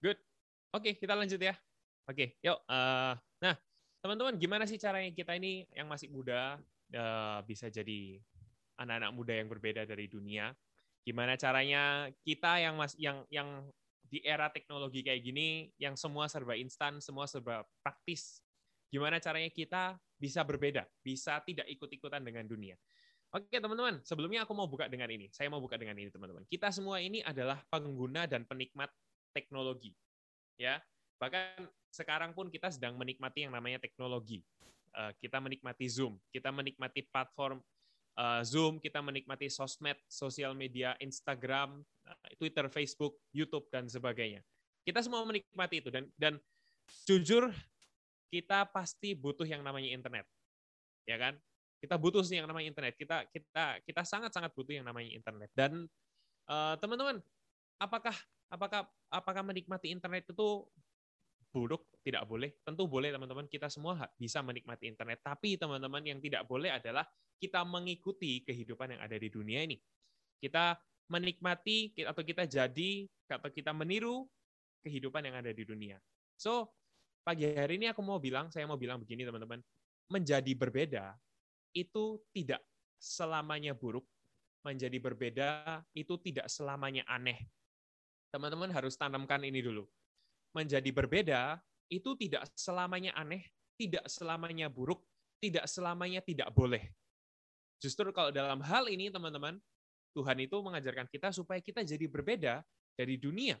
Good. Oke, kita lanjut ya. Oke, yuk. Uh, nah, teman-teman, gimana sih caranya kita ini yang masih muda uh, bisa jadi anak-anak muda yang berbeda dari dunia? Gimana caranya kita yang mas yang yang di era teknologi kayak gini, yang semua serba instan, semua serba praktis. Gimana caranya kita bisa berbeda, bisa tidak ikut-ikutan dengan dunia? Oke teman-teman, sebelumnya aku mau buka dengan ini. Saya mau buka dengan ini teman-teman. Kita semua ini adalah pengguna dan penikmat teknologi. Ya, bahkan sekarang pun kita sedang menikmati yang namanya teknologi. Eh, kita menikmati Zoom, kita menikmati platform eh, Zoom, kita menikmati sosmed, sosial media, Instagram, eh, Twitter, Facebook, YouTube dan sebagainya. Kita semua menikmati itu dan dan jujur kita pasti butuh yang namanya internet. Ya kan? Kita butuh sih yang namanya internet. Kita kita kita sangat sangat butuh yang namanya internet. Dan uh, teman-teman, apakah apakah apakah menikmati internet itu buruk? Tidak boleh. Tentu boleh teman-teman. Kita semua bisa menikmati internet. Tapi teman-teman yang tidak boleh adalah kita mengikuti kehidupan yang ada di dunia ini. Kita menikmati atau kita jadi atau kita meniru kehidupan yang ada di dunia. So, pagi hari ini aku mau bilang, saya mau bilang begini teman-teman, menjadi berbeda itu tidak selamanya buruk, menjadi berbeda itu tidak selamanya aneh. Teman-teman harus tanamkan ini dulu. Menjadi berbeda itu tidak selamanya aneh, tidak selamanya buruk, tidak selamanya tidak boleh. Justru kalau dalam hal ini teman-teman, Tuhan itu mengajarkan kita supaya kita jadi berbeda dari dunia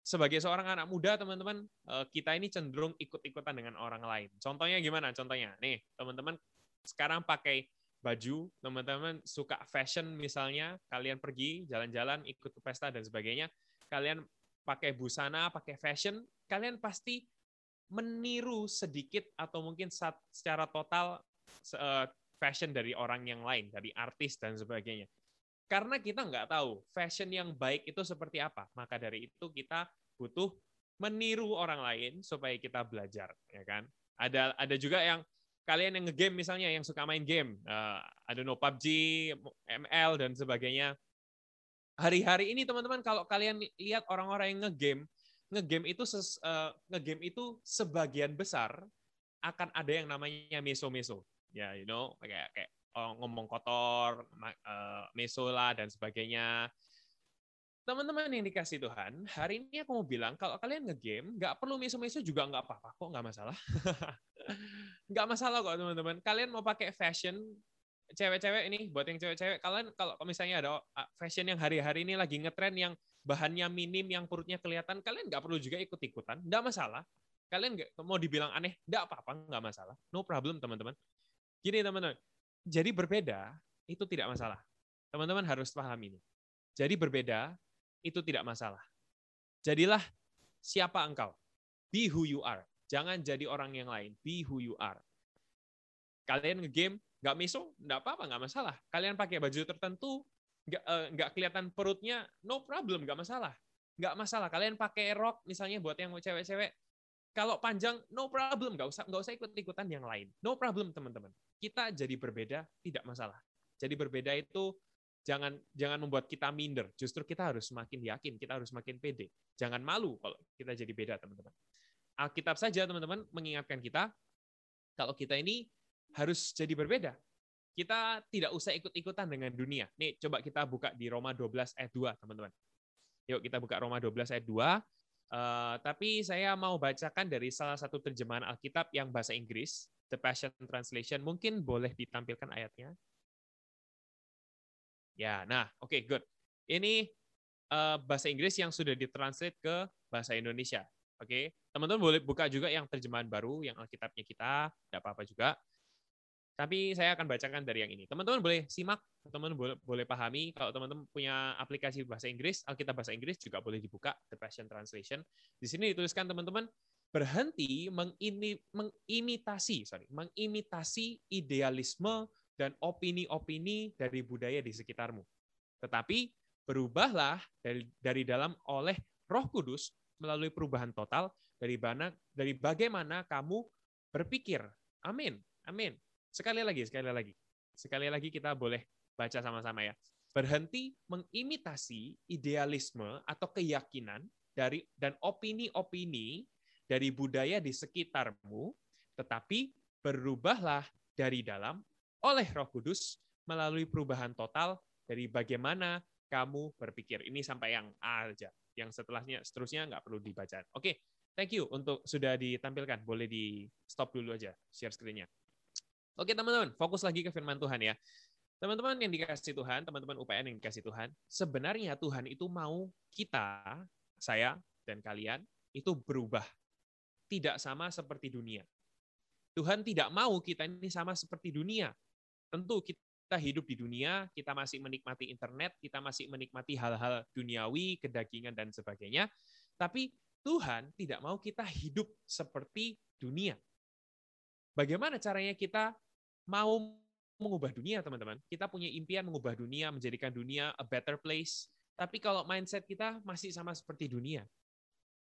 sebagai seorang anak muda, teman-teman, eh, kita ini cenderung ikut-ikutan dengan orang lain. Contohnya gimana? Contohnya, nih, teman-teman sekarang pakai baju, teman-teman suka fashion misalnya, kalian pergi jalan-jalan, ikut pesta dan sebagainya, kalian pakai busana, pakai fashion, kalian pasti meniru sedikit atau mungkin secara total eh, fashion dari orang yang lain, dari artis dan sebagainya. Karena kita nggak tahu fashion yang baik itu seperti apa. Maka dari itu kita butuh meniru orang lain supaya kita belajar, ya kan? Ada ada juga yang kalian yang ngegame misalnya yang suka main game, uh, I don't know PUBG, ML dan sebagainya. Hari-hari ini teman-teman kalau kalian lihat orang-orang yang ngegame, ngegame itu ses, uh, ngegame itu sebagian besar akan ada yang namanya meso-meso. Ya, you know, kayak kayak oh, ngomong kotor, uh, mesola dan sebagainya. Teman-teman yang dikasih Tuhan, hari ini aku mau bilang kalau kalian ngegame, nggak perlu meso-meso juga nggak apa-apa kok, nggak masalah. nggak masalah kok teman-teman. Kalian mau pakai fashion, cewek-cewek ini, buat yang cewek-cewek, kalian kalau misalnya ada ah, fashion yang hari-hari ini lagi ngetren yang bahannya minim, yang perutnya kelihatan, kalian nggak perlu juga ikut-ikutan, nggak masalah. Kalian nggak mau dibilang aneh, nggak apa-apa, nggak masalah. No problem teman-teman. Gini teman-teman, jadi berbeda itu tidak masalah. Teman-teman harus paham ini. Jadi berbeda itu tidak masalah. Jadilah siapa engkau. Be who you are. Jangan jadi orang yang lain. Be who you are. Kalian ngegame nggak miso, nggak apa-apa, nggak masalah. Kalian pakai baju tertentu, nggak uh, kelihatan perutnya, no problem, nggak masalah. Nggak masalah. Kalian pakai rok, misalnya buat yang cewek-cewek, kalau panjang, no problem, nggak usah nggak usah ikut-ikutan yang lain. No problem, teman-teman kita jadi berbeda tidak masalah. Jadi berbeda itu jangan jangan membuat kita minder. Justru kita harus semakin yakin, kita harus semakin pede. Jangan malu kalau kita jadi beda, teman-teman. Alkitab saja, teman-teman, mengingatkan kita kalau kita ini harus jadi berbeda. Kita tidak usah ikut-ikutan dengan dunia. Nih, coba kita buka di Roma 12 ayat 2, teman-teman. Yuk kita buka Roma 12 ayat 2. Uh, eh, tapi saya mau bacakan dari salah satu terjemahan Alkitab yang bahasa Inggris. The Passion Translation. Mungkin boleh ditampilkan ayatnya. Ya, nah, oke, okay, good. Ini uh, bahasa Inggris yang sudah ditranslate ke bahasa Indonesia. Oke, okay? teman-teman boleh buka juga yang terjemahan baru, yang Alkitabnya kita, tidak apa-apa juga. Tapi saya akan bacakan dari yang ini. Teman-teman boleh simak, teman-teman boleh, boleh pahami. Kalau teman-teman punya aplikasi bahasa Inggris, Alkitab bahasa Inggris juga boleh dibuka, The Passion Translation. Di sini dituliskan teman-teman, berhenti mengimitasi, sorry, mengimitasi idealisme dan opini-opini dari budaya di sekitarmu. Tetapi berubahlah dari, dari dalam oleh Roh Kudus melalui perubahan total dari mana dari bagaimana kamu berpikir. Amin. Amin. Sekali lagi, sekali lagi. Sekali lagi kita boleh baca sama-sama ya. Berhenti mengimitasi idealisme atau keyakinan dari dan opini-opini dari budaya di sekitarmu, tetapi berubahlah dari dalam oleh Roh Kudus melalui perubahan total dari bagaimana kamu berpikir. Ini sampai yang A aja. Yang setelahnya seterusnya nggak perlu dibaca. Oke, thank you untuk sudah ditampilkan. Boleh di stop dulu aja share screen-nya. Oke teman-teman, fokus lagi ke firman Tuhan ya. Teman-teman yang dikasih Tuhan, teman-teman UPN yang dikasih Tuhan, sebenarnya Tuhan itu mau kita, saya dan kalian itu berubah. Tidak sama seperti dunia. Tuhan tidak mau kita ini sama seperti dunia. Tentu kita hidup di dunia, kita masih menikmati internet, kita masih menikmati hal-hal duniawi, kedagingan dan sebagainya. Tapi Tuhan tidak mau kita hidup seperti dunia. Bagaimana caranya kita mau mengubah dunia, teman-teman. Kita punya impian mengubah dunia, menjadikan dunia a better place. Tapi kalau mindset kita masih sama seperti dunia,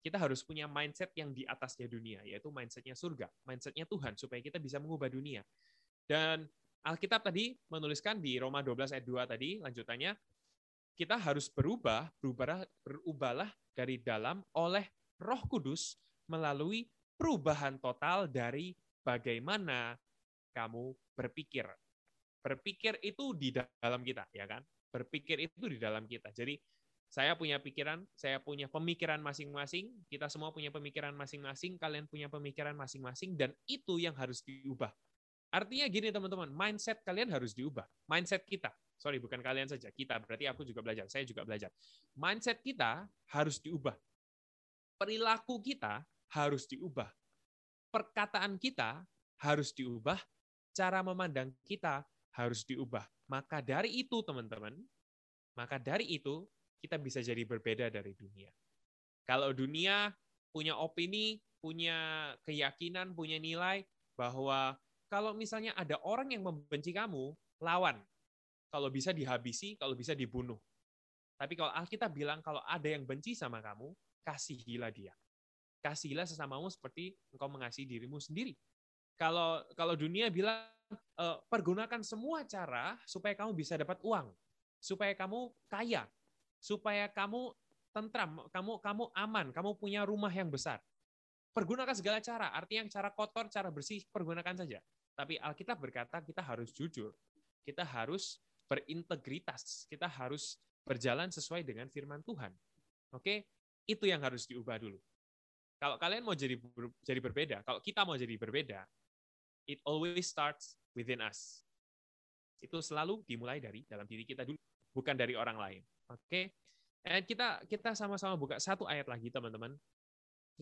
kita harus punya mindset yang di atasnya dunia, yaitu mindsetnya surga, mindsetnya Tuhan, supaya kita bisa mengubah dunia. Dan Alkitab tadi menuliskan di Roma 12 ayat 2 tadi, lanjutannya, kita harus berubah, berubah berubahlah dari dalam oleh roh kudus melalui perubahan total dari bagaimana kamu berpikir. Berpikir itu di dalam kita, ya kan? Berpikir itu di dalam kita. Jadi saya punya pikiran, saya punya pemikiran masing-masing, kita semua punya pemikiran masing-masing, kalian punya pemikiran masing-masing, dan itu yang harus diubah. Artinya gini teman-teman, mindset kalian harus diubah. Mindset kita, sorry bukan kalian saja, kita, berarti aku juga belajar, saya juga belajar. Mindset kita harus diubah. Perilaku kita harus diubah. Perkataan kita harus diubah, cara memandang kita harus diubah. Maka dari itu, teman-teman, maka dari itu kita bisa jadi berbeda dari dunia. Kalau dunia punya opini, punya keyakinan, punya nilai bahwa kalau misalnya ada orang yang membenci kamu, lawan. Kalau bisa dihabisi, kalau bisa dibunuh. Tapi kalau Alkitab bilang kalau ada yang benci sama kamu, kasihilah dia. Kasihilah sesamamu seperti engkau mengasihi dirimu sendiri. Kalau kalau dunia bilang uh, pergunakan semua cara supaya kamu bisa dapat uang, supaya kamu kaya, supaya kamu tentram, kamu kamu aman, kamu punya rumah yang besar. Pergunakan segala cara, artinya cara kotor, cara bersih, pergunakan saja. Tapi Alkitab berkata kita harus jujur, kita harus berintegritas, kita harus berjalan sesuai dengan firman Tuhan. Oke, itu yang harus diubah dulu. Kalau kalian mau jadi jadi berbeda, kalau kita mau jadi berbeda, it always starts within us. Itu selalu dimulai dari dalam diri kita dulu, bukan dari orang lain. Oke? And kita kita sama-sama buka satu ayat lagi, teman-teman.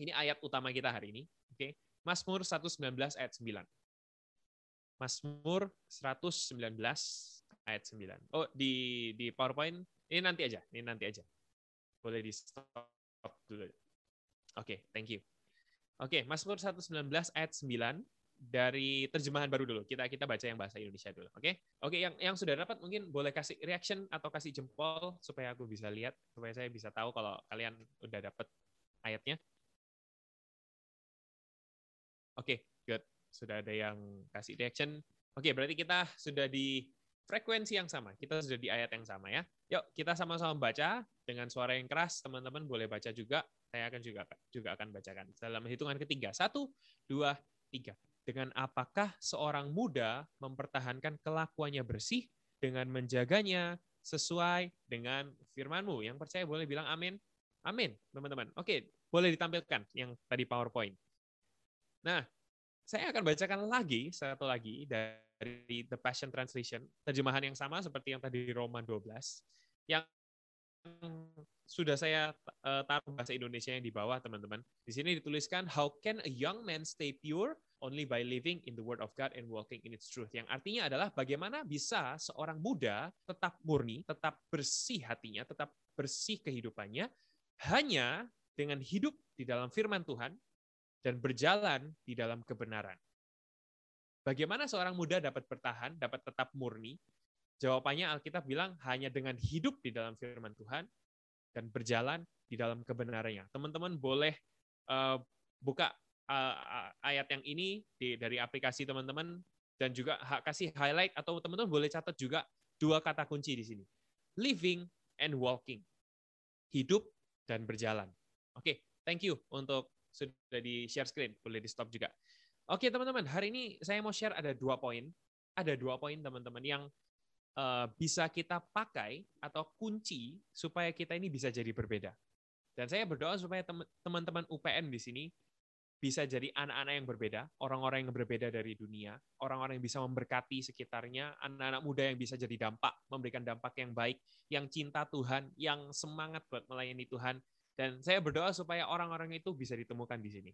Ini ayat utama kita hari ini. Oke? Mazmur 119 ayat 9. Mazmur 119 ayat 9. Oh, di di PowerPoint ini nanti aja, ini nanti aja. Boleh di stop dulu. Oke, okay, thank you. Oke, okay, Mazmur 119 ayat 9 dari terjemahan baru dulu. Kita kita baca yang bahasa Indonesia dulu, oke? Okay? Oke, okay, yang yang sudah dapat mungkin boleh kasih reaction atau kasih jempol supaya aku bisa lihat, supaya saya bisa tahu kalau kalian udah dapat ayatnya. Oke, okay. Sudah ada yang kasih reaction. Oke, berarti kita sudah di frekuensi yang sama. Kita sudah di ayat yang sama ya. Yuk, kita sama-sama baca dengan suara yang keras. Teman-teman boleh baca juga. Saya akan juga juga akan bacakan dalam hitungan ketiga. Satu, dua, tiga. Dengan apakah seorang muda mempertahankan kelakuannya bersih dengan menjaganya sesuai dengan firmanmu. Yang percaya boleh bilang amin. Amin, teman-teman. Oke, boleh ditampilkan yang tadi PowerPoint. Nah, saya akan bacakan lagi, satu lagi, dari The Passion Translation, terjemahan yang sama seperti yang tadi Roma 12, yang sudah saya uh, taruh bahasa Indonesia yang di bawah, teman-teman. Di sini dituliskan, How can a young man stay pure? Only by living in the word of God and walking in its truth. Yang artinya adalah bagaimana bisa seorang muda tetap murni, tetap bersih hatinya, tetap bersih kehidupannya, hanya dengan hidup di dalam firman Tuhan dan berjalan di dalam kebenaran. Bagaimana seorang muda dapat bertahan, dapat tetap murni, Jawabannya Alkitab bilang hanya dengan hidup di dalam firman Tuhan dan berjalan di dalam kebenarannya. Teman-teman boleh uh, buka uh, ayat yang ini di, dari aplikasi teman-teman dan juga kasih highlight atau teman-teman boleh catat juga dua kata kunci di sini. Living and walking. Hidup dan berjalan. Oke, thank you untuk sudah di share screen, boleh di stop juga. Oke teman-teman, hari ini saya mau share ada dua poin, ada dua poin teman-teman yang uh, bisa kita pakai atau kunci supaya kita ini bisa jadi berbeda. Dan saya berdoa supaya teman-teman UPN di sini bisa jadi anak-anak yang berbeda, orang-orang yang berbeda dari dunia, orang-orang yang bisa memberkati sekitarnya, anak-anak muda yang bisa jadi dampak, memberikan dampak yang baik, yang cinta Tuhan, yang semangat buat melayani Tuhan. Dan saya berdoa supaya orang-orang itu bisa ditemukan di sini.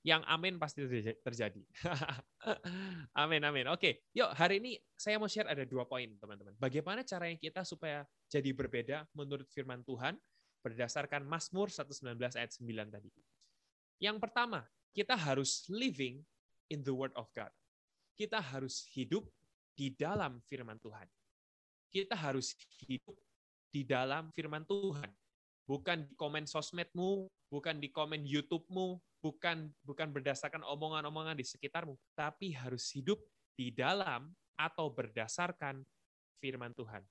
Yang amin pasti terjadi. amin, amin. Oke, yuk hari ini saya mau share ada dua poin, teman-teman. Bagaimana caranya kita supaya jadi berbeda menurut firman Tuhan berdasarkan Mazmur 119 ayat 9 tadi. Yang pertama, kita harus living in the word of God. Kita harus hidup di dalam firman Tuhan. Kita harus hidup di dalam firman Tuhan. Bukan di komen sosmedmu, bukan di komen YouTube-mu, bukan bukan berdasarkan omongan-omongan di sekitarmu, tapi harus hidup di dalam atau berdasarkan firman Tuhan.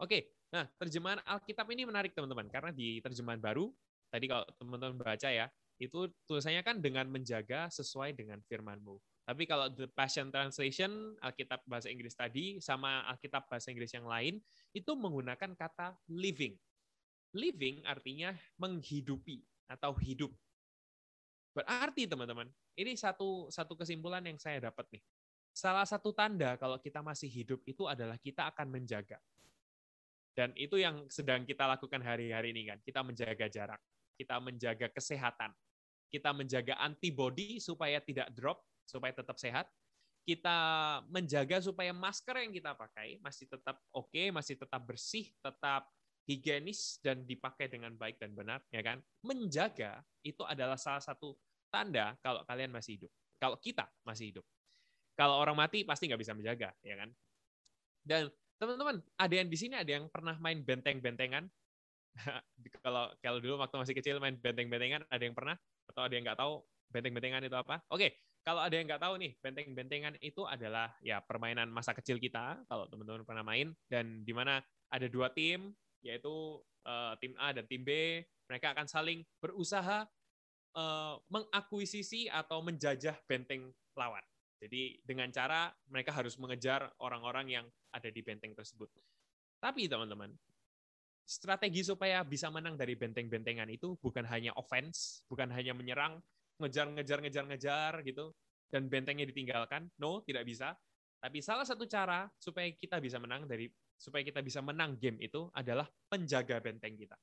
Oke, nah terjemahan Alkitab ini menarik teman-teman karena di terjemahan baru tadi kalau teman-teman baca ya, itu tulisannya kan dengan menjaga sesuai dengan firman-Mu. Tapi kalau The Passion Translation, Alkitab bahasa Inggris tadi, sama Alkitab bahasa Inggris yang lain, itu menggunakan kata living. Living artinya menghidupi atau hidup. Berarti teman-teman, ini satu satu kesimpulan yang saya dapat nih. Salah satu tanda kalau kita masih hidup itu adalah kita akan menjaga. Dan itu yang sedang kita lakukan hari-hari ini kan, kita menjaga jarak kita menjaga kesehatan, kita menjaga antibody supaya tidak drop, supaya tetap sehat, kita menjaga supaya masker yang kita pakai masih tetap oke, okay, masih tetap bersih, tetap higienis dan dipakai dengan baik dan benar, ya kan? Menjaga itu adalah salah satu tanda kalau kalian masih hidup. Kalau kita masih hidup. Kalau orang mati pasti nggak bisa menjaga, ya kan? Dan teman-teman, ada yang di sini ada yang pernah main benteng-bentengan? kalau kalau dulu waktu masih kecil main benteng-bentengan ada yang pernah atau ada yang nggak tahu benteng-bentengan itu apa? Oke, kalau ada yang nggak tahu nih benteng-bentengan itu adalah ya permainan masa kecil kita kalau teman-teman pernah main dan di mana ada dua tim yaitu uh, tim A dan tim B mereka akan saling berusaha uh, mengakuisisi atau menjajah benteng lawan. Jadi dengan cara mereka harus mengejar orang-orang yang ada di benteng tersebut. Tapi teman-teman, strategi supaya bisa menang dari benteng-bentengan itu bukan hanya offense, bukan hanya menyerang, ngejar-ngejar ngejar-ngejar gitu dan bentengnya ditinggalkan. No, tidak bisa. Tapi salah satu cara supaya kita bisa menang dari supaya kita bisa menang game itu adalah menjaga benteng kita.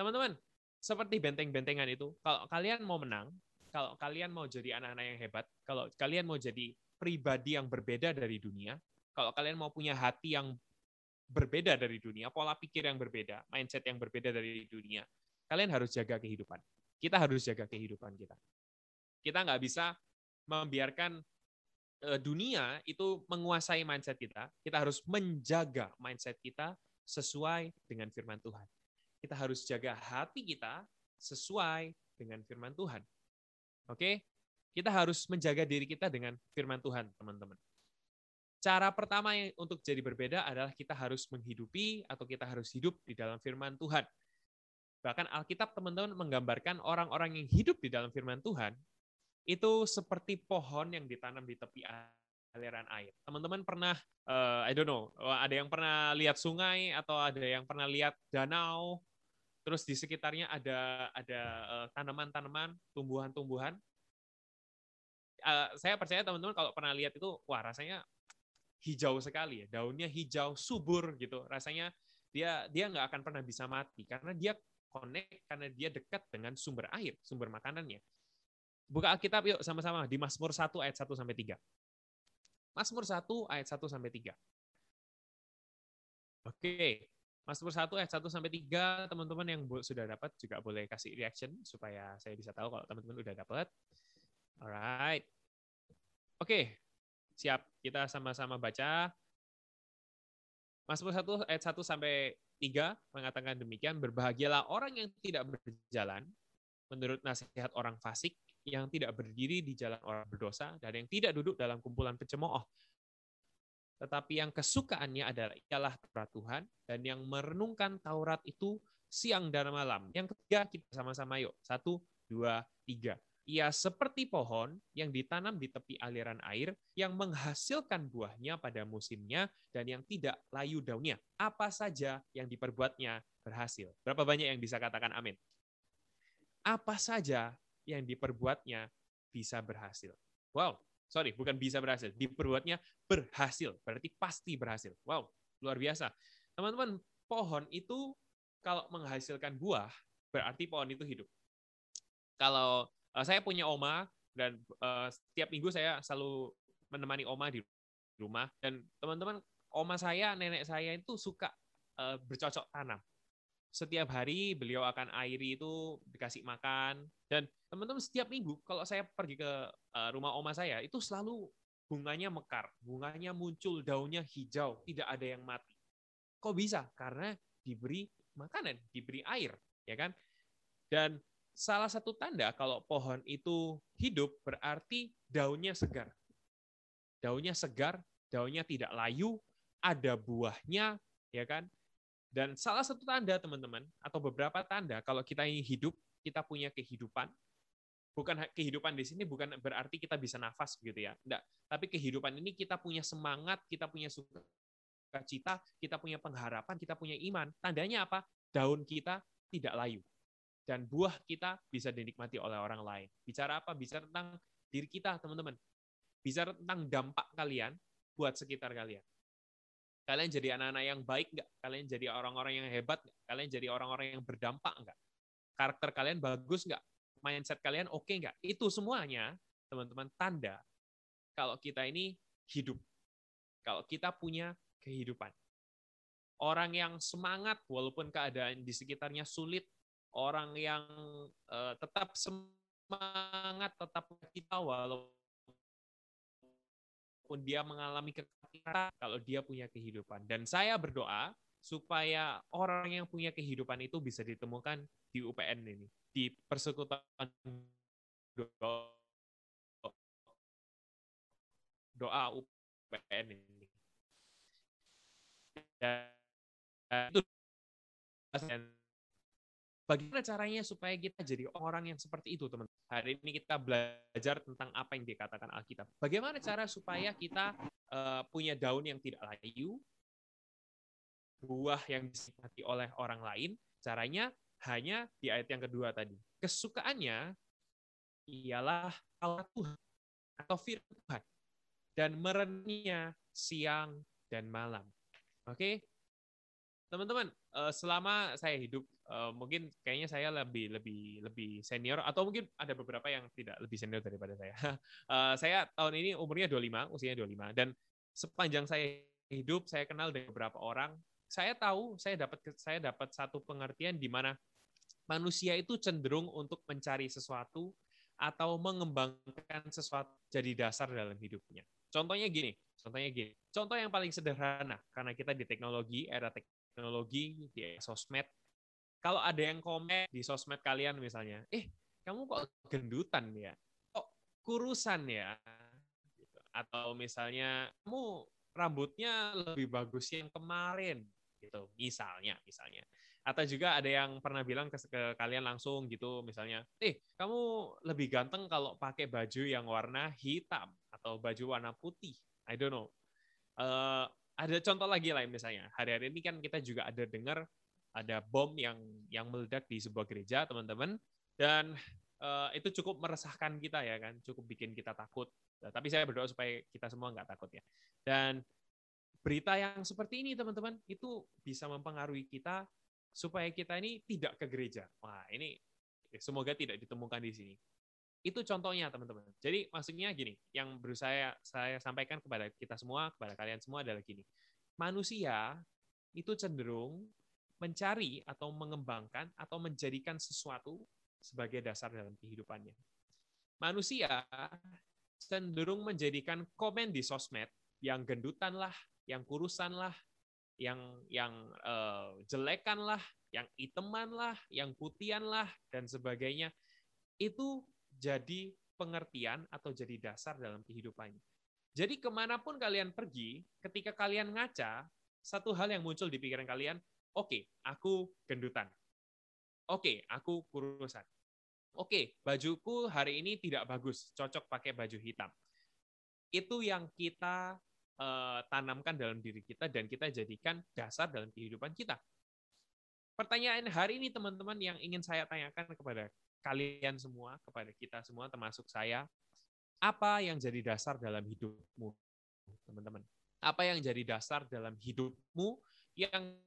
Teman-teman, seperti benteng-bentengan itu, kalau kalian mau menang, kalau kalian mau jadi anak-anak yang hebat, kalau kalian mau jadi pribadi yang berbeda dari dunia, kalau kalian mau punya hati yang berbeda dari dunia, pola pikir yang berbeda, mindset yang berbeda dari dunia. Kalian harus jaga kehidupan. Kita harus jaga kehidupan kita. Kita nggak bisa membiarkan dunia itu menguasai mindset kita. Kita harus menjaga mindset kita sesuai dengan firman Tuhan. Kita harus jaga hati kita sesuai dengan firman Tuhan. Oke? Kita harus menjaga diri kita dengan firman Tuhan, teman-teman. Cara pertama untuk jadi berbeda adalah kita harus menghidupi atau kita harus hidup di dalam firman Tuhan. Bahkan Alkitab teman-teman menggambarkan orang-orang yang hidup di dalam firman Tuhan itu seperti pohon yang ditanam di tepi aliran air. Teman-teman pernah, uh, I don't know, ada yang pernah lihat sungai atau ada yang pernah lihat danau, terus di sekitarnya ada ada uh, tanaman-tanaman, tumbuhan-tumbuhan. Uh, saya percaya teman-teman kalau pernah lihat itu, wah rasanya hijau sekali ya, daunnya hijau subur gitu. Rasanya dia dia nggak akan pernah bisa mati karena dia connect karena dia dekat dengan sumber air, sumber makanannya. Buka Alkitab yuk sama-sama di Mazmur 1 ayat 1 sampai 3. Mazmur 1 ayat 1 sampai 3. Oke, Mazmur 1 ayat 1 sampai 3, teman-teman yang sudah dapat juga boleh kasih reaction supaya saya bisa tahu kalau teman-teman udah dapat. Alright. Oke, Siap, kita sama-sama baca. Mazmur 1 ayat 1 sampai 3 mengatakan demikian, berbahagialah orang yang tidak berjalan menurut nasihat orang fasik, yang tidak berdiri di jalan orang berdosa, dan yang tidak duduk dalam kumpulan pencemooh. Tetapi yang kesukaannya adalah ialah Taurat Tuhan, dan yang merenungkan Taurat itu siang dan malam. Yang ketiga, kita sama-sama yuk. Satu, dua, tiga. Ia seperti pohon yang ditanam di tepi aliran air, yang menghasilkan buahnya pada musimnya, dan yang tidak layu daunnya. Apa saja yang diperbuatnya berhasil. Berapa banyak yang bisa katakan amin? Apa saja yang diperbuatnya bisa berhasil. Wow, sorry, bukan bisa berhasil. Diperbuatnya berhasil, berarti pasti berhasil. Wow, luar biasa. Teman-teman, pohon itu kalau menghasilkan buah, berarti pohon itu hidup. Kalau uh, saya punya oma, dan uh, setiap minggu saya selalu menemani oma di rumah, dan teman-teman, oma saya, nenek saya itu suka uh, bercocok tanam setiap hari beliau akan airi itu dikasih makan dan teman-teman setiap minggu kalau saya pergi ke rumah oma saya itu selalu bunganya mekar, bunganya muncul, daunnya hijau, tidak ada yang mati. Kok bisa? Karena diberi makanan, diberi air, ya kan? Dan salah satu tanda kalau pohon itu hidup berarti daunnya segar. Daunnya segar, daunnya tidak layu, ada buahnya, ya kan? Dan salah satu tanda teman-teman atau beberapa tanda kalau kita ini hidup, kita punya kehidupan. Bukan kehidupan di sini bukan berarti kita bisa nafas gitu ya. Enggak, tapi kehidupan ini kita punya semangat, kita punya sukacita, kita punya pengharapan, kita punya iman. Tandanya apa? Daun kita tidak layu. Dan buah kita bisa dinikmati oleh orang lain. Bicara apa? Bicara tentang diri kita, teman-teman. Bicara tentang dampak kalian buat sekitar kalian Kalian jadi anak-anak yang baik nggak? Kalian jadi orang-orang yang hebat nggak? Kalian jadi orang-orang yang berdampak nggak? Karakter kalian bagus nggak? Mindset kalian oke okay nggak? Itu semuanya, teman-teman, tanda kalau kita ini hidup. Kalau kita punya kehidupan. Orang yang semangat walaupun keadaan di sekitarnya sulit, orang yang uh, tetap semangat, tetap kita walaupun dia mengalami kekerasan, kalau dia punya kehidupan. Dan saya berdoa supaya orang yang punya kehidupan itu bisa ditemukan di UPN ini, di persekutuan doa, doa UPN ini. Dan itu Bagaimana caranya supaya kita jadi orang yang seperti itu, teman? Hari ini kita belajar tentang apa yang dikatakan Alkitab. Bagaimana cara supaya kita uh, punya daun yang tidak layu, buah yang dinikmati oleh orang lain? Caranya hanya di ayat yang kedua tadi. Kesukaannya ialah Allah Tuhan atau firman Tuhan dan merennya siang dan malam. Oke, teman-teman, eh, selama saya hidup uh, mungkin kayaknya saya lebih lebih lebih senior atau mungkin ada beberapa yang tidak lebih senior daripada saya. uh, saya tahun ini umurnya 25, usianya 25 dan sepanjang saya hidup saya kenal dengan beberapa orang, saya tahu saya dapat saya dapat satu pengertian di mana manusia itu cenderung untuk mencari sesuatu atau mengembangkan sesuatu jadi dasar dalam hidupnya. Contohnya gini, contohnya gini. Contoh yang paling sederhana karena kita di teknologi, era teknologi, di sosmed, kalau ada yang komen di sosmed kalian misalnya, eh kamu kok gendutan ya, kok kurusan ya, gitu. atau misalnya kamu rambutnya lebih bagus yang kemarin, gitu, misalnya, misalnya. Atau juga ada yang pernah bilang ke, ke kalian langsung gitu, misalnya, eh kamu lebih ganteng kalau pakai baju yang warna hitam atau baju warna putih, I don't know. Uh, ada contoh lagi lain misalnya, hari-hari ini kan kita juga ada dengar ada bom yang yang meledak di sebuah gereja, teman-teman. Dan uh, itu cukup meresahkan kita ya kan, cukup bikin kita takut. Nah, tapi saya berdoa supaya kita semua nggak takut ya. Dan berita yang seperti ini teman-teman itu bisa mempengaruhi kita supaya kita ini tidak ke gereja. Wah ini semoga tidak ditemukan di sini. Itu contohnya teman-teman. Jadi maksudnya gini, yang berusaha saya sampaikan kepada kita semua, kepada kalian semua adalah gini. Manusia itu cenderung mencari atau mengembangkan atau menjadikan sesuatu sebagai dasar dalam kehidupannya. Manusia cenderung menjadikan komen di sosmed yang gendutan lah, yang kurusan lah, yang yang uh, jelekan lah, yang iteman lah, yang putian lah dan sebagainya itu jadi pengertian atau jadi dasar dalam kehidupannya. Jadi ke mana pun kalian pergi, ketika kalian ngaca, satu hal yang muncul di pikiran kalian, oke, okay, aku gendutan. Oke, aku kurusan. Oke, bajuku hari ini tidak bagus, cocok pakai baju hitam. Itu yang kita uh, tanamkan dalam diri kita dan kita jadikan dasar dalam kehidupan kita. Pertanyaan hari ini teman-teman yang ingin saya tanyakan kepada kalian semua, kepada kita semua termasuk saya, apa yang jadi dasar dalam hidupmu, teman-teman? Apa yang jadi dasar dalam hidupmu yang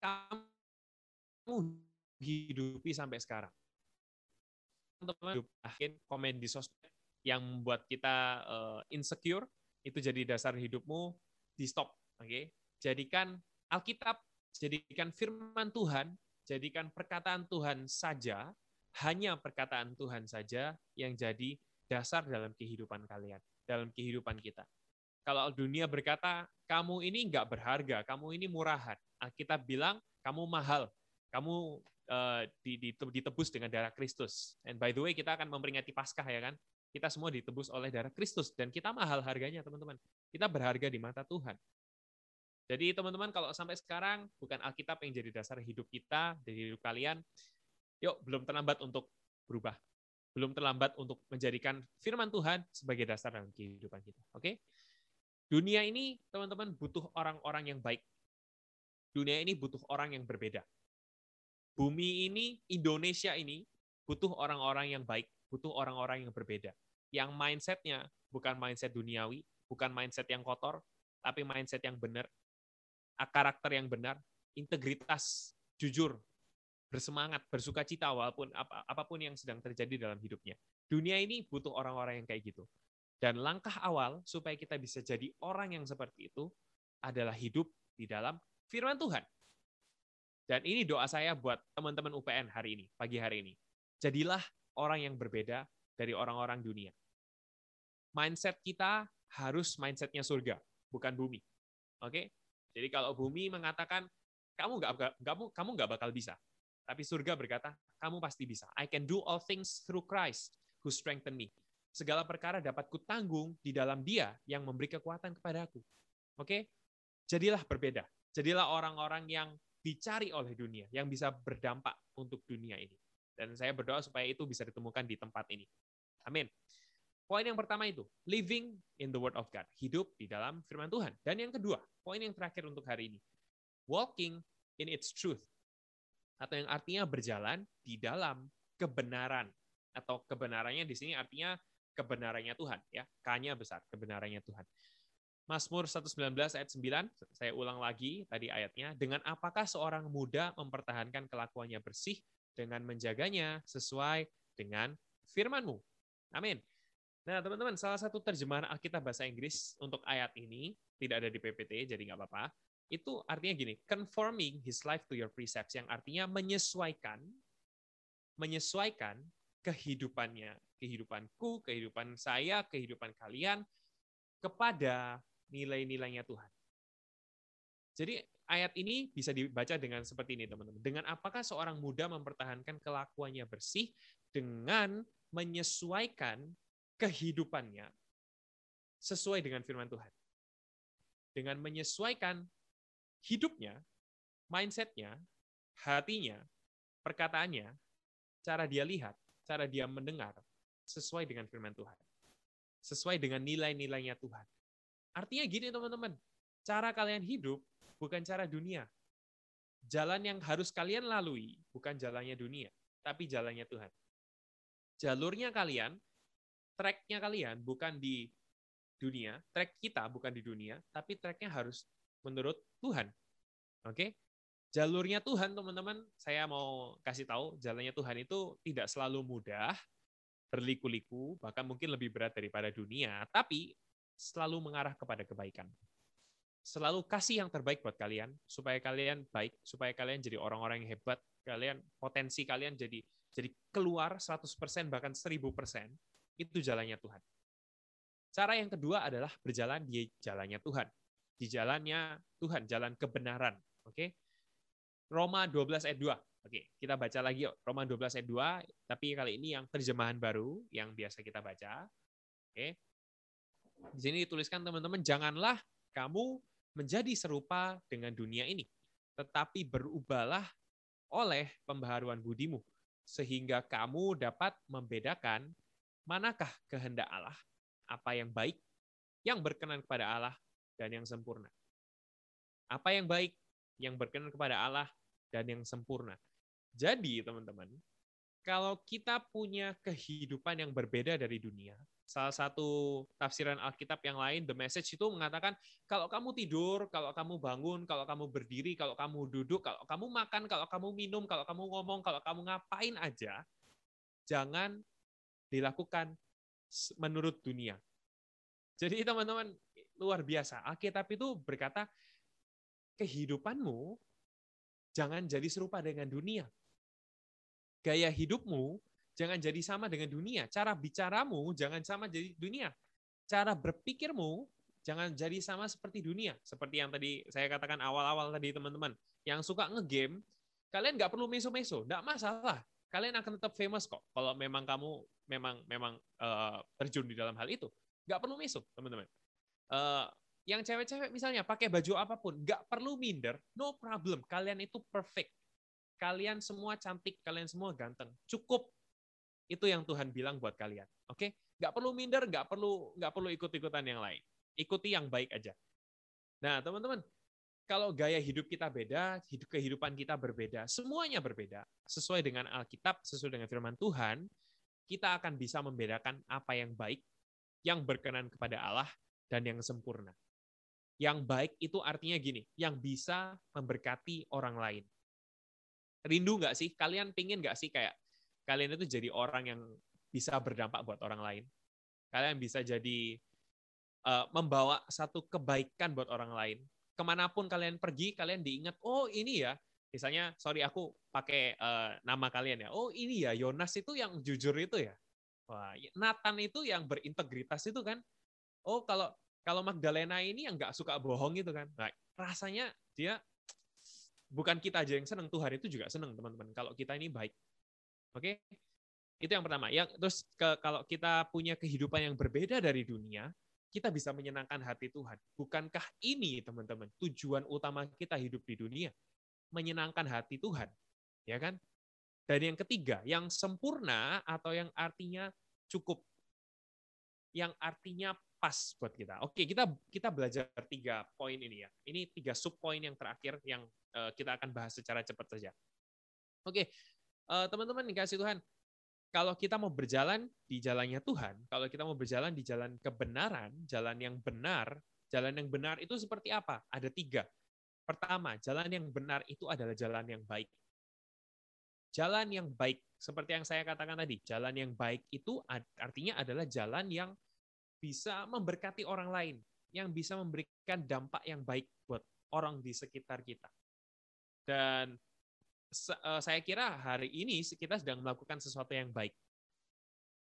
kamu hidupi sampai sekarang? Teman-teman, akhir komen di sosmed yang membuat kita uh, insecure, itu jadi dasar hidupmu, di stop. Oke, okay? Jadikan Alkitab, jadikan firman Tuhan, jadikan perkataan Tuhan saja hanya perkataan Tuhan saja yang jadi dasar dalam kehidupan kalian, dalam kehidupan kita. Kalau dunia berkata, kamu ini nggak berharga, kamu ini murahan. Kita bilang, kamu mahal, kamu uh, ditebus dengan darah Kristus. And by the way, kita akan memperingati Paskah ya kan? Kita semua ditebus oleh darah Kristus dan kita mahal harganya, teman-teman. Kita berharga di mata Tuhan. Jadi teman-teman kalau sampai sekarang bukan Alkitab yang jadi dasar hidup kita, dari hidup kalian, Yuk, belum terlambat untuk berubah. Belum terlambat untuk menjadikan firman Tuhan sebagai dasar dalam kehidupan kita. Oke? Dunia ini, teman-teman, butuh orang-orang yang baik. Dunia ini butuh orang yang berbeda. Bumi ini, Indonesia ini, butuh orang-orang yang baik, butuh orang-orang yang berbeda. Yang mindsetnya bukan mindset duniawi, bukan mindset yang kotor, tapi mindset yang benar, karakter yang benar, integritas, jujur, bersemangat, bersuka cita walaupun ap apa pun yang sedang terjadi dalam hidupnya. Dunia ini butuh orang-orang yang kayak gitu. Dan langkah awal supaya kita bisa jadi orang yang seperti itu adalah hidup di dalam firman Tuhan. Dan ini doa saya buat teman-teman UPN hari ini, pagi hari ini. Jadilah orang yang berbeda dari orang-orang dunia. Mindset kita harus mindsetnya surga, bukan bumi. Oke? Jadi kalau bumi mengatakan kamu nggak kamu kamu nggak bakal bisa, tapi surga berkata, kamu pasti bisa. I can do all things through Christ who strengthen me. Segala perkara dapat kutanggung di dalam dia yang memberi kekuatan kepada aku. Oke? Jadilah berbeda. Jadilah orang-orang yang dicari oleh dunia, yang bisa berdampak untuk dunia ini. Dan saya berdoa supaya itu bisa ditemukan di tempat ini. Amin. Poin yang pertama itu, living in the word of God. Hidup di dalam firman Tuhan. Dan yang kedua, poin yang terakhir untuk hari ini, walking in its truth atau yang artinya berjalan di dalam kebenaran atau kebenarannya di sini artinya kebenarannya Tuhan ya K-nya besar kebenarannya Tuhan Mazmur 119 ayat 9 saya ulang lagi tadi ayatnya dengan apakah seorang muda mempertahankan kelakuannya bersih dengan menjaganya sesuai dengan firman-Mu? Amin. Nah, teman-teman, salah satu terjemahan Alkitab bahasa Inggris untuk ayat ini tidak ada di PPT, jadi nggak apa-apa. Itu artinya gini, conforming his life to your precepts, yang artinya menyesuaikan, menyesuaikan kehidupannya, kehidupanku, kehidupan saya, kehidupan kalian, kepada nilai-nilainya Tuhan. Jadi ayat ini bisa dibaca dengan seperti ini, teman-teman. Dengan apakah seorang muda mempertahankan kelakuannya bersih dengan menyesuaikan kehidupannya sesuai dengan firman Tuhan. Dengan menyesuaikan hidupnya, mindsetnya, hatinya, perkataannya, cara dia lihat, cara dia mendengar, sesuai dengan firman Tuhan. Sesuai dengan nilai-nilainya Tuhan. Artinya gini teman-teman, cara kalian hidup bukan cara dunia. Jalan yang harus kalian lalui bukan jalannya dunia, tapi jalannya Tuhan. Jalurnya kalian, tracknya kalian bukan di dunia, track kita bukan di dunia, tapi tracknya harus menurut Tuhan. Oke? Okay? Jalurnya Tuhan, teman-teman, saya mau kasih tahu, jalannya Tuhan itu tidak selalu mudah, berliku-liku, bahkan mungkin lebih berat daripada dunia, tapi selalu mengarah kepada kebaikan. Selalu kasih yang terbaik buat kalian, supaya kalian baik, supaya kalian jadi orang-orang yang hebat, kalian potensi kalian jadi jadi keluar 100% bahkan 1000%, itu jalannya Tuhan. Cara yang kedua adalah berjalan di jalannya Tuhan di jalannya Tuhan, jalan kebenaran. Oke. Roma 12 ayat 2. Oke, kita baca lagi yuk. Roma 12 ayat 2, tapi kali ini yang terjemahan baru yang biasa kita baca. Oke. Di sini dituliskan teman-teman, janganlah kamu menjadi serupa dengan dunia ini, tetapi berubahlah oleh pembaharuan budimu, sehingga kamu dapat membedakan manakah kehendak Allah, apa yang baik, yang berkenan kepada Allah, dan yang sempurna. Apa yang baik, yang berkenan kepada Allah, dan yang sempurna. Jadi, teman-teman, kalau kita punya kehidupan yang berbeda dari dunia, salah satu tafsiran Alkitab yang lain, The Message itu mengatakan, kalau kamu tidur, kalau kamu bangun, kalau kamu berdiri, kalau kamu duduk, kalau kamu makan, kalau kamu minum, kalau kamu ngomong, kalau kamu ngapain aja, jangan dilakukan menurut dunia. Jadi teman-teman, luar biasa. Alkitab itu berkata, kehidupanmu jangan jadi serupa dengan dunia. Gaya hidupmu jangan jadi sama dengan dunia. Cara bicaramu jangan sama jadi dunia. Cara berpikirmu jangan jadi sama seperti dunia. Seperti yang tadi saya katakan awal-awal tadi teman-teman. Yang suka ngegame, kalian nggak perlu meso-meso, nggak masalah. Kalian akan tetap famous kok. Kalau memang kamu memang memang uh, terjun di dalam hal itu, nggak perlu meso, teman-teman. Uh, yang cewek-cewek misalnya pakai baju apa pun, nggak perlu minder, no problem. Kalian itu perfect. Kalian semua cantik, kalian semua ganteng. Cukup itu yang Tuhan bilang buat kalian. Oke? Okay? Nggak perlu minder, nggak perlu nggak perlu ikut-ikutan yang lain. Ikuti yang baik aja. Nah, teman-teman, kalau gaya hidup kita beda, hidup kehidupan kita berbeda, semuanya berbeda. Sesuai dengan Alkitab, sesuai dengan firman Tuhan, kita akan bisa membedakan apa yang baik, yang berkenan kepada Allah, dan yang sempurna. Yang baik itu artinya gini, yang bisa memberkati orang lain. Rindu nggak sih? Kalian pingin nggak sih kayak kalian itu jadi orang yang bisa berdampak buat orang lain. Kalian bisa jadi uh, membawa satu kebaikan buat orang lain. Ke mana pun kalian pergi, kalian diingat, oh ini ya, misalnya, sorry aku pakai uh, nama kalian ya, oh ini ya, Yonas itu yang jujur itu ya. Wah, Nathan itu yang berintegritas itu kan. Oh kalau kalau Magdalena ini yang nggak suka bohong itu kan. Nah, rasanya dia bukan kita aja yang senang, Tuhan itu juga senang teman-teman. Kalau kita ini baik. Oke, itu yang pertama. Yang terus ke, kalau kita punya kehidupan yang berbeda dari dunia, kita bisa menyenangkan hati Tuhan. Bukankah ini teman-teman tujuan utama kita hidup di dunia? Menyenangkan hati Tuhan, ya kan? Dan yang ketiga, yang sempurna atau yang artinya cukup, yang artinya pas buat kita. Oke, kita kita belajar tiga poin ini ya. Ini tiga sub poin yang terakhir yang eh, kita akan bahas secara cepat saja. Oke, Eh, teman-teman dikasih Tuhan, kalau kita mau berjalan di jalannya Tuhan, kalau kita mau berjalan di jalan kebenaran, jalan yang benar, jalan yang benar itu seperti apa? Ada tiga. Pertama, jalan yang benar itu adalah jalan yang baik. Jalan yang baik, seperti yang saya katakan tadi, jalan yang baik itu artinya adalah jalan yang bisa memberkati orang lain, yang bisa memberikan dampak yang baik buat orang di sekitar kita. Dan Eh, saya kira hari ini kita sedang melakukan sesuatu yang baik.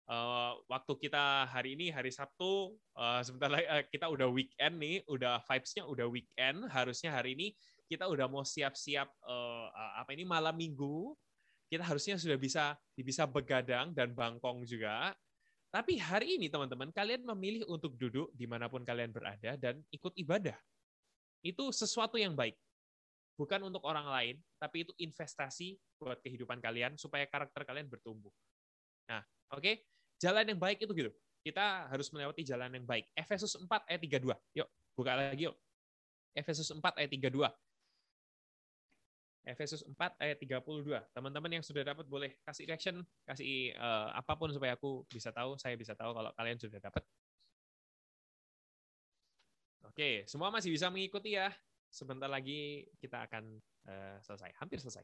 Uh, waktu kita hari ini hari Sabtu, uh, sebentar lagi uh, kita udah weekend nih, udah vibes-nya udah weekend. Harusnya hari ini kita udah mau siap-siap uh, apa ini malam minggu. Kita harusnya sudah bisa bisa begadang dan bangkong juga. Tapi hari ini teman-teman, kalian memilih untuk duduk di mana pun kalian berada dan ikut ibadah. Itu sesuatu yang baik bukan untuk orang lain, tapi itu investasi buat kehidupan kalian supaya karakter kalian bertumbuh. Nah, oke, okay? jalan yang baik itu gitu. Kita harus melewati jalan yang baik. Efesus 4 ayat 32. Yuk, buka lagi yuk. Efesus 4 ayat 32. Efesus 4 ayat 32. Teman-teman yang sudah dapat boleh kasih reaction, kasih uh, apa pun supaya aku bisa tahu, saya bisa tahu kalau kalian sudah dapat. Oke, semua masih bisa mengikuti ya sebentar lagi kita akan uh, selesai, hampir selesai.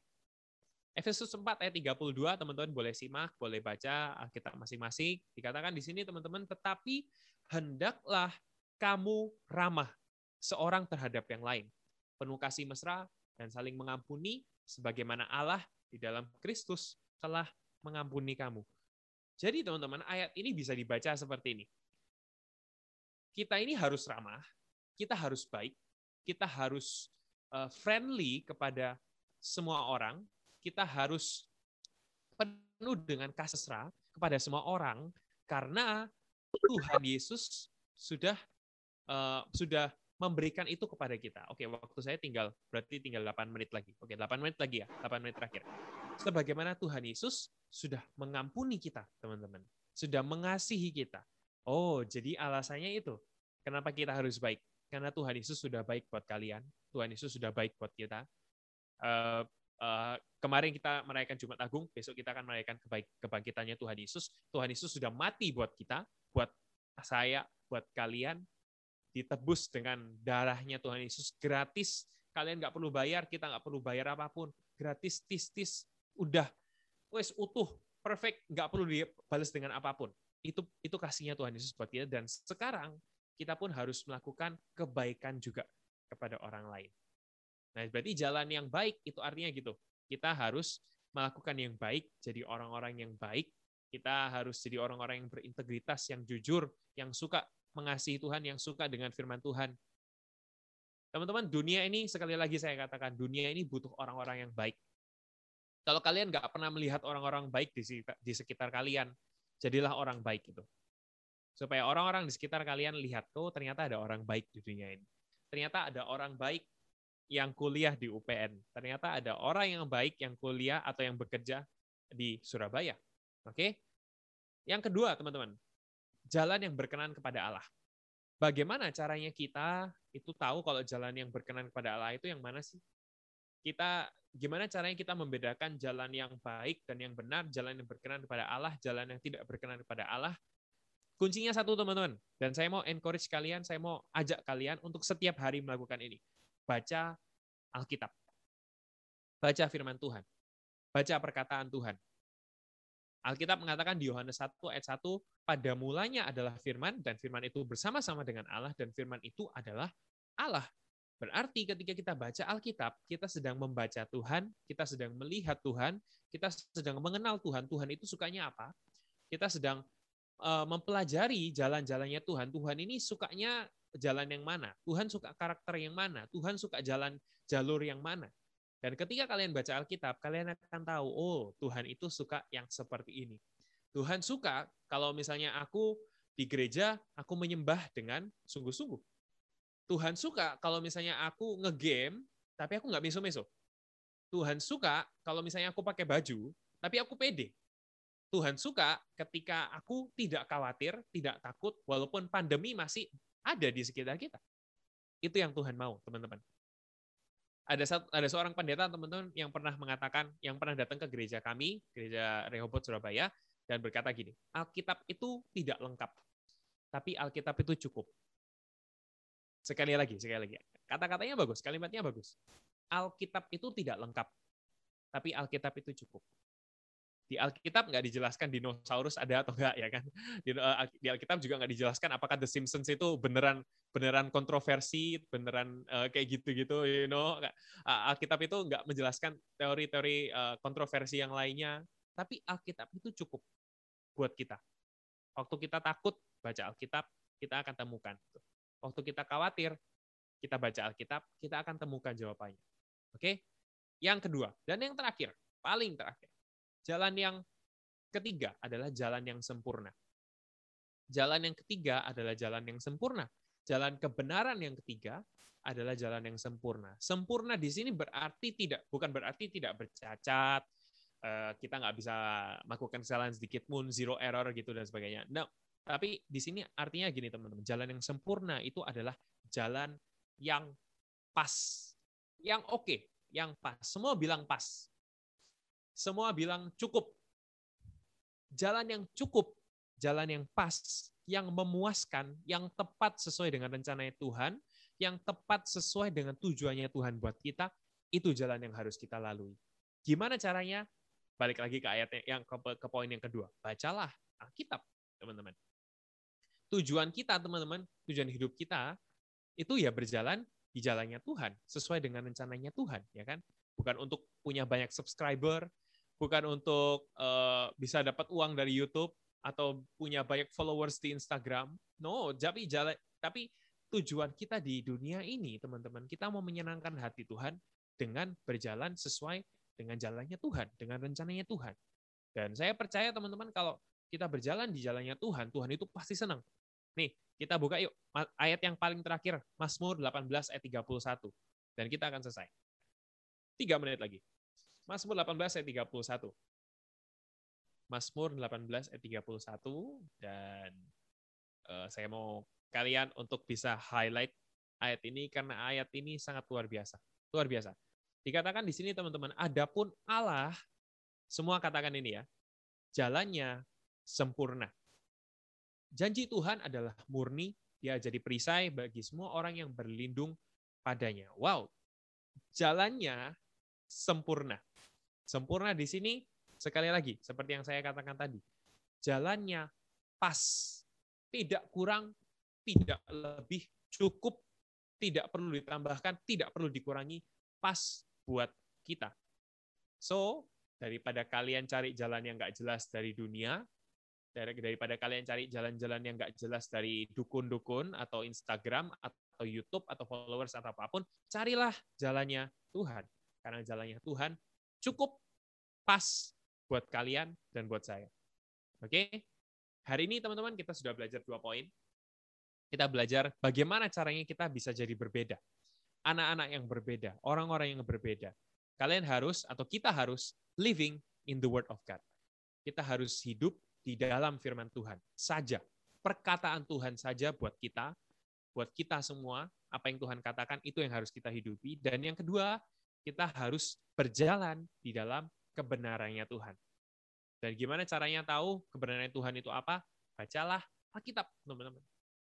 Efesus 4 ayat 32, teman-teman boleh simak, boleh baca kita masing-masing. Dikatakan di sini teman-teman, tetapi hendaklah kamu ramah seorang terhadap yang lain. Penuh kasih mesra dan saling mengampuni sebagaimana Allah di dalam Kristus telah mengampuni kamu. Jadi teman-teman, ayat ini bisa dibaca seperti ini. Kita ini harus ramah, kita harus baik, kita harus uh, friendly kepada semua orang, kita harus penuh dengan kasih kepada semua orang karena Tuhan Yesus sudah uh, sudah memberikan itu kepada kita. Oke, waktu saya tinggal berarti tinggal 8 menit lagi. Oke, 8 menit lagi ya, 8 menit terakhir. Sebagaimana Tuhan Yesus sudah mengampuni kita, teman-teman. Sudah mengasihi kita. Oh, jadi alasannya itu. Kenapa kita harus baik? Karena Tuhan Yesus sudah baik buat kalian. Tuhan Yesus sudah baik buat kita. Uh, uh, kemarin kita merayakan Jumat Agung, besok kita akan merayakan kebaik, kebangkitannya Tuhan Yesus. Tuhan Yesus sudah mati buat kita, buat saya, buat kalian, ditebus dengan darahnya Tuhan Yesus gratis. Kalian nggak perlu bayar, kita nggak perlu bayar apa pun. Gratis, tis-tis, udah. Wes utuh, perfect, nggak perlu dibalas dengan apa pun. Itu itu kasihnya Tuhan Yesus buat kita. Dan sekarang kita pun harus melakukan kebaikan juga kepada orang lain. Nah, berarti jalan yang baik itu artinya gitu. Kita harus melakukan yang baik, jadi orang-orang yang baik. Kita harus jadi orang-orang yang berintegritas, yang jujur, yang suka mengasihi Tuhan, yang suka dengan firman Tuhan. Teman-teman, dunia ini, sekali lagi saya katakan, dunia ini butuh orang-orang yang baik. Kalau kalian nggak pernah melihat orang-orang baik di sekitar kalian, jadilah orang baik itu. Supaya orang-orang di sekitar kalian lihat, oh ternyata ada orang baik di dunia ini. Ternyata ada orang baik yang kuliah di UPN. Ternyata ada orang yang baik yang kuliah atau yang bekerja di Surabaya. Oke? Yang kedua, teman-teman, jalan yang berkenan kepada Allah. Bagaimana caranya kita itu tahu kalau jalan yang berkenan kepada Allah itu yang mana sih? Kita gimana caranya kita membedakan jalan yang baik dan yang benar, jalan yang berkenan kepada Allah, jalan yang tidak berkenan kepada Allah? Kuncinya satu teman-teman, dan saya mau encourage kalian, saya mau ajak kalian untuk setiap hari melakukan ini. Baca Alkitab. Baca firman Tuhan. Baca perkataan Tuhan. Alkitab mengatakan di Yohanes 1 ayat 1, pada mulanya adalah firman, dan firman itu bersama-sama dengan Allah, dan firman itu adalah Allah. Berarti ketika kita baca Alkitab, kita sedang membaca Tuhan, kita sedang melihat Tuhan, kita sedang mengenal Tuhan. Tuhan itu sukanya apa? Kita sedang uh, mempelajari jalan-jalannya Tuhan. Tuhan ini sukanya jalan yang mana? Tuhan suka karakter yang mana? Tuhan suka jalan jalur yang mana? Dan ketika kalian baca Alkitab, kalian akan tahu, oh Tuhan itu suka yang seperti ini. Tuhan suka kalau misalnya aku di gereja, aku menyembah dengan sungguh-sungguh. Tuhan suka kalau misalnya aku ngegame, tapi aku nggak meso-meso. Tuhan suka kalau misalnya aku pakai baju, tapi aku pede. Tuhan suka ketika aku tidak khawatir, tidak takut, walaupun pandemi masih ada di sekitar kita. Itu yang Tuhan mau, teman-teman ada satu, ada seorang pendeta teman-teman yang pernah mengatakan yang pernah datang ke gereja kami gereja Rehoboth Surabaya dan berkata gini Alkitab itu tidak lengkap tapi Alkitab itu cukup. Sekali lagi sekali lagi. Kata-katanya bagus kalimatnya bagus. Alkitab itu tidak lengkap tapi Alkitab itu cukup di Alkitab nggak dijelaskan dinosaurus ada atau enggak ya kan? Di, uh, di Alkitab juga nggak dijelaskan apakah The Simpsons itu beneran beneran kontroversi beneran uh, kayak gitu-gitu you know? Alkitab itu nggak menjelaskan teori-teori uh, kontroversi yang lainnya. Tapi Alkitab itu cukup buat kita. Waktu kita takut baca Alkitab kita akan temukan. Waktu kita khawatir kita baca Alkitab kita akan temukan jawabannya. Oke? Okay? yang kedua dan yang terakhir paling terakhir Jalan yang ketiga adalah jalan yang sempurna. Jalan yang ketiga adalah jalan yang sempurna. Jalan kebenaran yang ketiga adalah jalan yang sempurna. Sempurna di sini berarti tidak bukan berarti tidak bercacat, eh, kita nggak bisa melakukan kesalahan sedikit pun, zero error gitu dan sebagainya. No, tapi di sini artinya gini teman-teman, jalan yang sempurna itu adalah jalan yang pas, yang oke, okay, yang pas. Semua bilang pas. Semua bilang cukup. Jalan yang cukup, jalan yang pas, yang memuaskan, yang tepat sesuai dengan rencana Tuhan, yang tepat sesuai dengan tujuannya Tuhan buat kita, itu jalan yang harus kita lalui. Gimana caranya? Balik lagi ke ayat yang ke, ke poin yang kedua. Bacalah Alkitab, teman-teman. Tujuan kita, teman-teman, tujuan hidup kita itu ya berjalan di jalannya Tuhan, sesuai dengan rencananya Tuhan, ya kan? Bukan untuk punya banyak subscriber, bukan untuk uh, bisa dapat uang dari YouTube atau punya banyak followers di Instagram. No, tapi jalan tapi tujuan kita di dunia ini, teman-teman, kita mau menyenangkan hati Tuhan dengan berjalan sesuai dengan jalannya Tuhan, dengan rencananya Tuhan. Dan saya percaya teman-teman kalau kita berjalan di jalannya Tuhan, Tuhan itu pasti senang. Nih, kita buka yuk ayat yang paling terakhir, Mazmur 18 ayat 31. Dan kita akan selesai. Tiga menit lagi. Mazmur 18 ayat 31. Mazmur 18 ayat 31 dan uh, saya mau kalian untuk bisa highlight ayat ini karena ayat ini sangat luar biasa. Luar biasa. Dikatakan di sini teman-teman, adapun Allah semua katakan ini ya. Jalannya sempurna. Janji Tuhan adalah murni, dia jadi perisai bagi semua orang yang berlindung padanya. Wow. Jalannya sempurna. Sempurna di sini Sekali lagi, seperti yang saya katakan tadi, jalannya pas, tidak kurang, tidak lebih, cukup, tidak perlu ditambahkan, tidak perlu dikurangi, pas buat kita. So, daripada kalian cari jalan yang nggak jelas dari dunia, daripada kalian cari jalan-jalan yang nggak jelas dari dukun-dukun atau Instagram atau YouTube atau followers atau apa pun, carilah jalannya Tuhan. Karena jalannya Tuhan cukup pas buat kalian dan buat saya. Oke? Hari ini teman-teman kita sudah belajar dua poin. Kita belajar bagaimana caranya kita bisa jadi berbeda. Anak-anak yang berbeda, orang-orang yang berbeda. Kalian harus atau kita harus living in the word of God. Kita harus hidup di dalam firman Tuhan saja. Perkataan Tuhan saja buat kita, buat kita semua, apa yang Tuhan katakan itu yang harus kita hidupi. Dan yang kedua, kita harus berjalan di dalam kebenarannya Tuhan. Dan gimana caranya tahu kebenaran Tuhan itu apa? Bacalah Alkitab, teman-teman.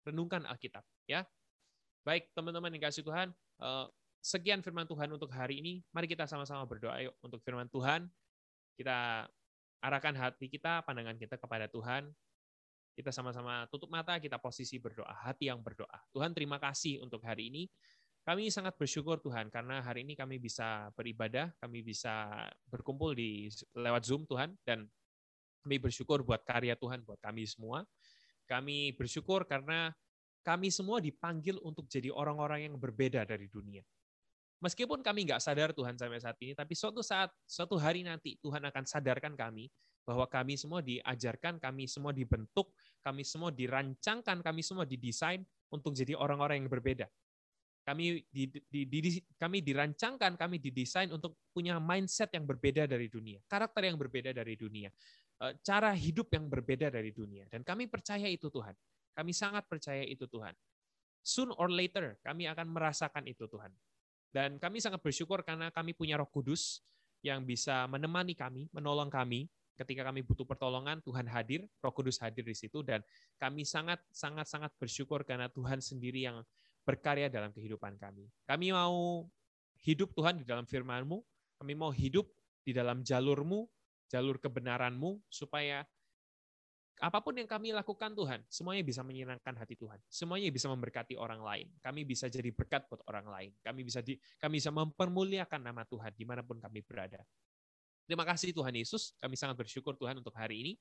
Renungkan Alkitab, ya. Baik, teman-teman yang kasih Tuhan, eh, sekian firman Tuhan untuk hari ini. Mari kita sama-sama berdoa yuk untuk firman Tuhan. Kita arahkan hati kita, pandangan kita kepada Tuhan. Kita sama-sama tutup mata, kita posisi berdoa, hati yang berdoa. Tuhan terima kasih untuk hari ini. Kami sangat bersyukur Tuhan karena hari ini kami bisa beribadah, kami bisa berkumpul di lewat Zoom Tuhan dan kami bersyukur buat karya Tuhan buat kami semua. Kami bersyukur karena kami semua dipanggil untuk jadi orang-orang yang berbeda dari dunia. Meskipun kami nggak sadar Tuhan sampai saat ini, tapi suatu saat, suatu hari nanti Tuhan akan sadarkan kami bahwa kami semua diajarkan, kami semua dibentuk, kami semua dirancangkan, kami semua didesain untuk jadi orang-orang yang berbeda. Kami di, di, di, kami dirancangkan, kami didesain untuk punya mindset yang berbeda dari dunia, karakter yang berbeda dari dunia, eh, cara hidup yang berbeda dari dunia. Dan kami percaya itu Tuhan. Kami sangat percaya itu Tuhan. Soon or later kami akan merasakan itu Tuhan. Dan kami sangat bersyukur karena kami punya Roh Kudus yang bisa menemani kami, menolong kami ketika kami butuh pertolongan, Tuhan hadir, Roh Kudus hadir di situ dan kami sangat sangat sangat bersyukur karena Tuhan sendiri yang berkarya dalam kehidupan kami. Kami mau hidup Tuhan di dalam firman-Mu, kami mau hidup di dalam jalur-Mu, jalur kebenaran-Mu, supaya apa pun yang kami lakukan Tuhan, semuanya bisa menyenangkan hati Tuhan. Semuanya bisa memberkati orang lain. Kami bisa jadi berkat buat orang lain. Kami bisa di, kami bisa mempermuliakan nama Tuhan di mana pun kami berada. Terima kasih Tuhan Yesus. Kami sangat bersyukur Tuhan untuk hari ini.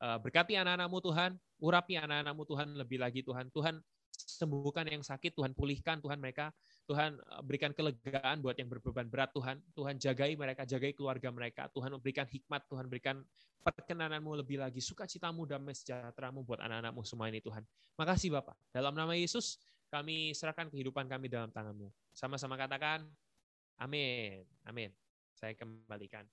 Eh, berkati anak-anakmu Tuhan, urapi anak-anakmu Tuhan lebih lagi Tuhan. Tuhan sembuhkan yang sakit, Tuhan pulihkan Tuhan mereka, Tuhan eh, berikan kelegaan buat yang berbeban berat Tuhan, Tuhan jagai mereka, jagai keluarga mereka, Tuhan berikan hikmat, Tuhan berikan perkenananmu lebih lagi, sukacitamu, damai sejahteramu buat anak-anakmu semua ini Tuhan. Makasih Bapak. Dalam nama Yesus, kami serahkan kehidupan kami dalam tanganmu. Sama-sama katakan, amin. Amin. Saya kembalikan.